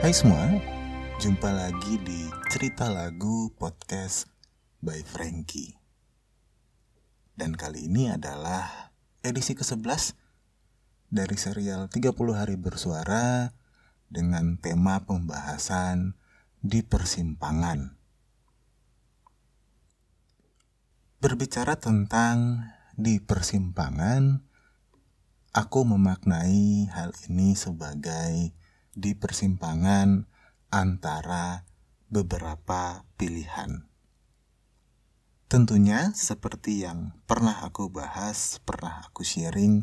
Hai semua, jumpa lagi di Cerita Lagu Podcast by Frankie. Dan kali ini adalah edisi ke-11 dari serial 30 hari bersuara dengan tema pembahasan di persimpangan. Berbicara tentang di persimpangan, aku memaknai hal ini sebagai di persimpangan antara beberapa pilihan. Tentunya seperti yang pernah aku bahas, pernah aku sharing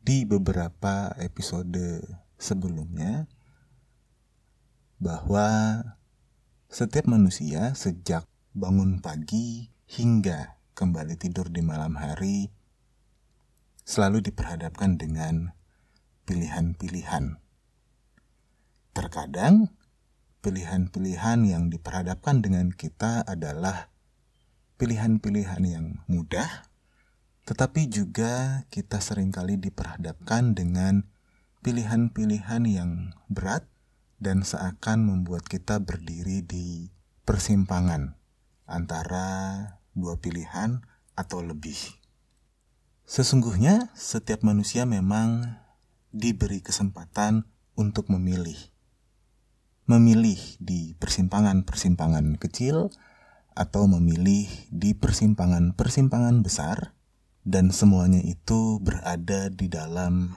di beberapa episode sebelumnya bahwa setiap manusia sejak bangun pagi hingga kembali tidur di malam hari selalu diperhadapkan dengan pilihan-pilihan Terkadang pilihan-pilihan yang diperhadapkan dengan kita adalah pilihan-pilihan yang mudah, tetapi juga kita sering kali diperhadapkan dengan pilihan-pilihan yang berat dan seakan membuat kita berdiri di persimpangan antara dua pilihan atau lebih. Sesungguhnya, setiap manusia memang diberi kesempatan untuk memilih memilih di persimpangan-persimpangan kecil atau memilih di persimpangan-persimpangan besar dan semuanya itu berada di dalam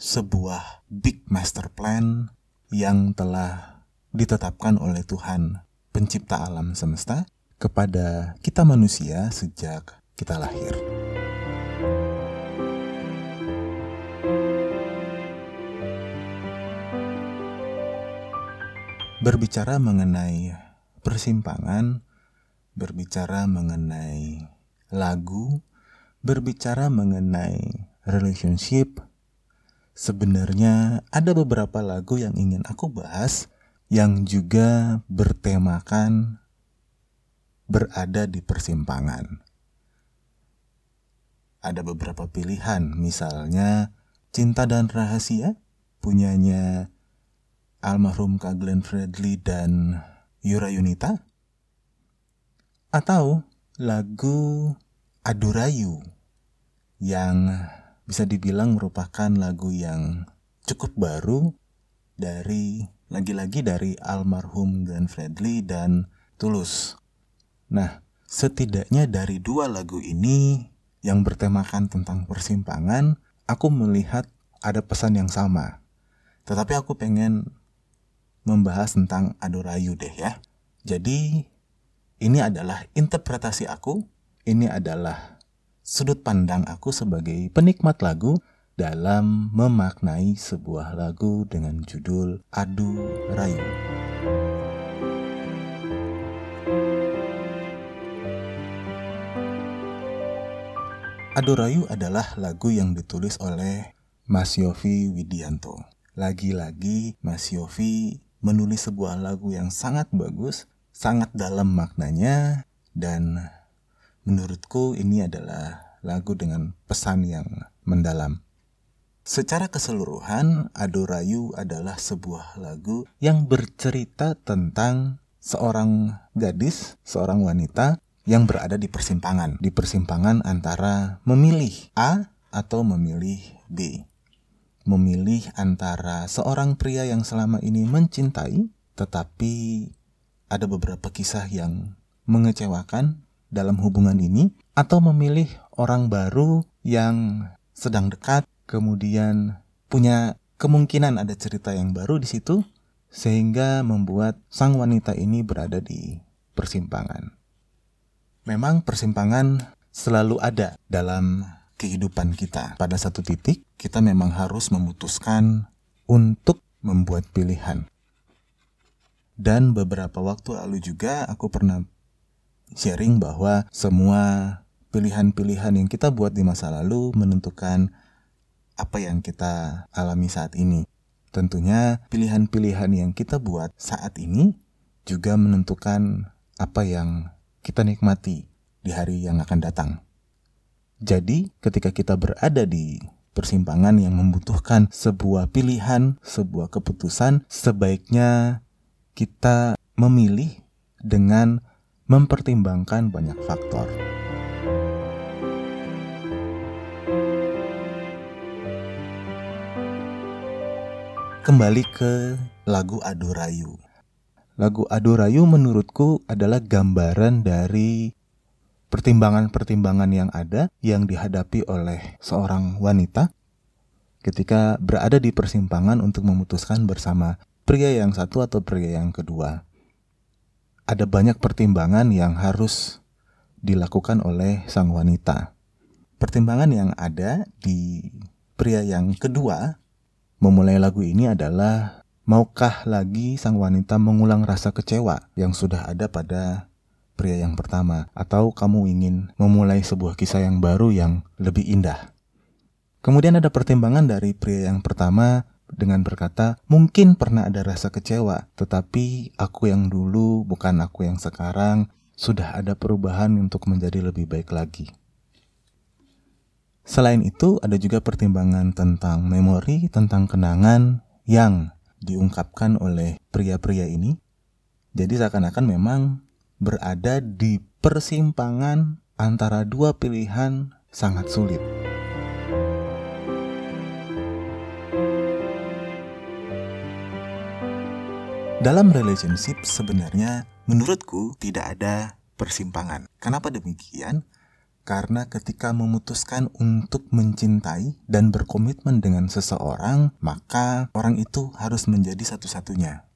sebuah big master plan yang telah ditetapkan oleh Tuhan pencipta alam semesta kepada kita manusia sejak kita lahir. Berbicara mengenai persimpangan, berbicara mengenai lagu, berbicara mengenai relationship, sebenarnya ada beberapa lagu yang ingin aku bahas yang juga bertemakan berada di persimpangan. Ada beberapa pilihan, misalnya Cinta dan Rahasia, punyanya almarhum Kak Glenn Fredly dan Yura Yunita atau lagu Adurayu yang bisa dibilang merupakan lagu yang cukup baru dari lagi-lagi dari almarhum Glenn Fredly dan Tulus. Nah, setidaknya dari dua lagu ini yang bertemakan tentang persimpangan, aku melihat ada pesan yang sama. Tetapi aku pengen membahas tentang Adorayu deh ya. Jadi ini adalah interpretasi aku, ini adalah sudut pandang aku sebagai penikmat lagu dalam memaknai sebuah lagu dengan judul Adu Rayu. Adu Rayu adalah lagu yang ditulis oleh Mas Yofi Widianto. Lagi-lagi Mas Yofi menulis sebuah lagu yang sangat bagus, sangat dalam maknanya, dan menurutku ini adalah lagu dengan pesan yang mendalam. Secara keseluruhan, Adorayu adalah sebuah lagu yang bercerita tentang seorang gadis, seorang wanita yang berada di persimpangan, di persimpangan antara memilih A atau memilih B memilih antara seorang pria yang selama ini mencintai, tetapi ada beberapa kisah yang mengecewakan dalam hubungan ini, atau memilih orang baru yang sedang dekat, kemudian punya kemungkinan ada cerita yang baru di situ, sehingga membuat sang wanita ini berada di persimpangan. Memang persimpangan selalu ada dalam kehidupan kita. Pada satu titik, kita memang harus memutuskan untuk membuat pilihan. Dan beberapa waktu lalu juga aku pernah sharing bahwa semua pilihan-pilihan yang kita buat di masa lalu menentukan apa yang kita alami saat ini. Tentunya pilihan-pilihan yang kita buat saat ini juga menentukan apa yang kita nikmati di hari yang akan datang. Jadi, ketika kita berada di persimpangan yang membutuhkan sebuah pilihan, sebuah keputusan, sebaiknya kita memilih dengan mempertimbangkan banyak faktor. Kembali ke lagu Adorayu. Lagu Adorayu menurutku adalah gambaran dari pertimbangan-pertimbangan yang ada yang dihadapi oleh seorang wanita ketika berada di persimpangan untuk memutuskan bersama pria yang satu atau pria yang kedua. Ada banyak pertimbangan yang harus dilakukan oleh sang wanita. Pertimbangan yang ada di pria yang kedua memulai lagu ini adalah maukah lagi sang wanita mengulang rasa kecewa yang sudah ada pada pria yang pertama, atau kamu ingin memulai sebuah kisah yang baru yang lebih indah. Kemudian ada pertimbangan dari pria yang pertama dengan berkata, "Mungkin pernah ada rasa kecewa, tetapi aku yang dulu bukan aku yang sekarang, sudah ada perubahan untuk menjadi lebih baik lagi." Selain itu, ada juga pertimbangan tentang memori, tentang kenangan yang diungkapkan oleh pria-pria ini. Jadi seakan-akan memang berada di persimpangan antara dua pilihan sangat sulit. Dalam relationship sebenarnya menurutku tidak ada persimpangan. Kenapa demikian? Karena ketika memutuskan untuk mencintai dan berkomitmen dengan seseorang, maka orang itu harus menjadi satu-satunya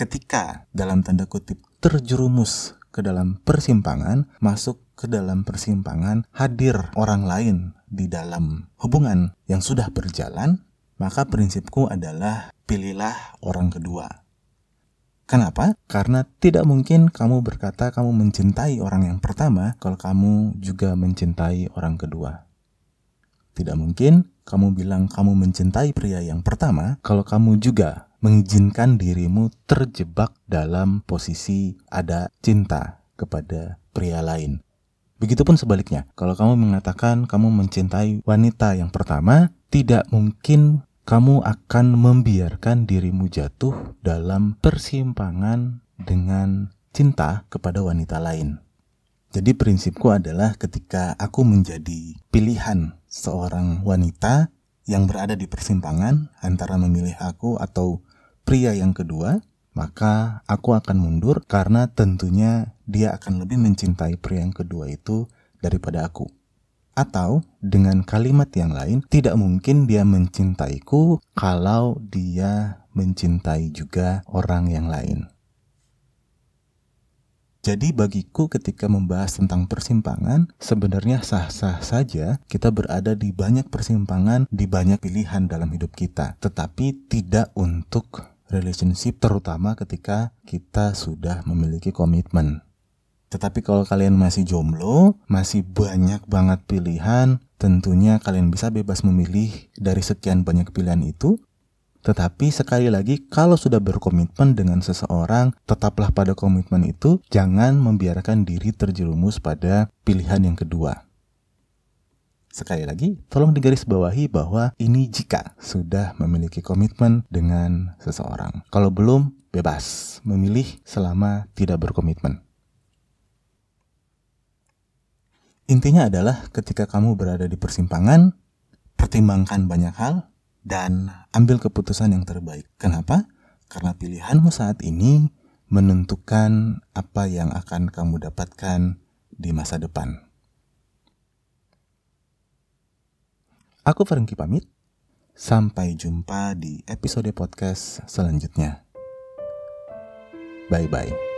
ketika dalam tanda kutip terjerumus ke dalam persimpangan, masuk ke dalam persimpangan, hadir orang lain di dalam hubungan yang sudah berjalan, maka prinsipku adalah pilihlah orang kedua. Kenapa? Karena tidak mungkin kamu berkata kamu mencintai orang yang pertama kalau kamu juga mencintai orang kedua. Tidak mungkin kamu bilang kamu mencintai pria yang pertama kalau kamu juga mengizinkan dirimu terjebak dalam posisi ada cinta kepada pria lain. Begitupun sebaliknya, kalau kamu mengatakan kamu mencintai wanita yang pertama, tidak mungkin kamu akan membiarkan dirimu jatuh dalam persimpangan dengan cinta kepada wanita lain. Jadi prinsipku adalah ketika aku menjadi pilihan seorang wanita yang berada di persimpangan antara memilih aku atau pria yang kedua, maka aku akan mundur karena tentunya dia akan lebih mencintai pria yang kedua itu daripada aku. Atau dengan kalimat yang lain, tidak mungkin dia mencintaiku kalau dia mencintai juga orang yang lain. Jadi bagiku ketika membahas tentang persimpangan, sebenarnya sah-sah saja kita berada di banyak persimpangan, di banyak pilihan dalam hidup kita, tetapi tidak untuk relationship terutama ketika kita sudah memiliki komitmen. Tetapi kalau kalian masih jomblo, masih banyak banget pilihan, tentunya kalian bisa bebas memilih dari sekian banyak pilihan itu. Tetapi sekali lagi, kalau sudah berkomitmen dengan seseorang, tetaplah pada komitmen itu, jangan membiarkan diri terjerumus pada pilihan yang kedua. Sekali lagi, tolong digarisbawahi bahwa ini jika sudah memiliki komitmen dengan seseorang. Kalau belum, bebas memilih selama tidak berkomitmen. Intinya adalah ketika kamu berada di persimpangan, pertimbangkan banyak hal dan ambil keputusan yang terbaik. Kenapa? Karena pilihanmu saat ini menentukan apa yang akan kamu dapatkan di masa depan. Aku Franky pamit. Sampai jumpa di episode podcast selanjutnya. Bye bye.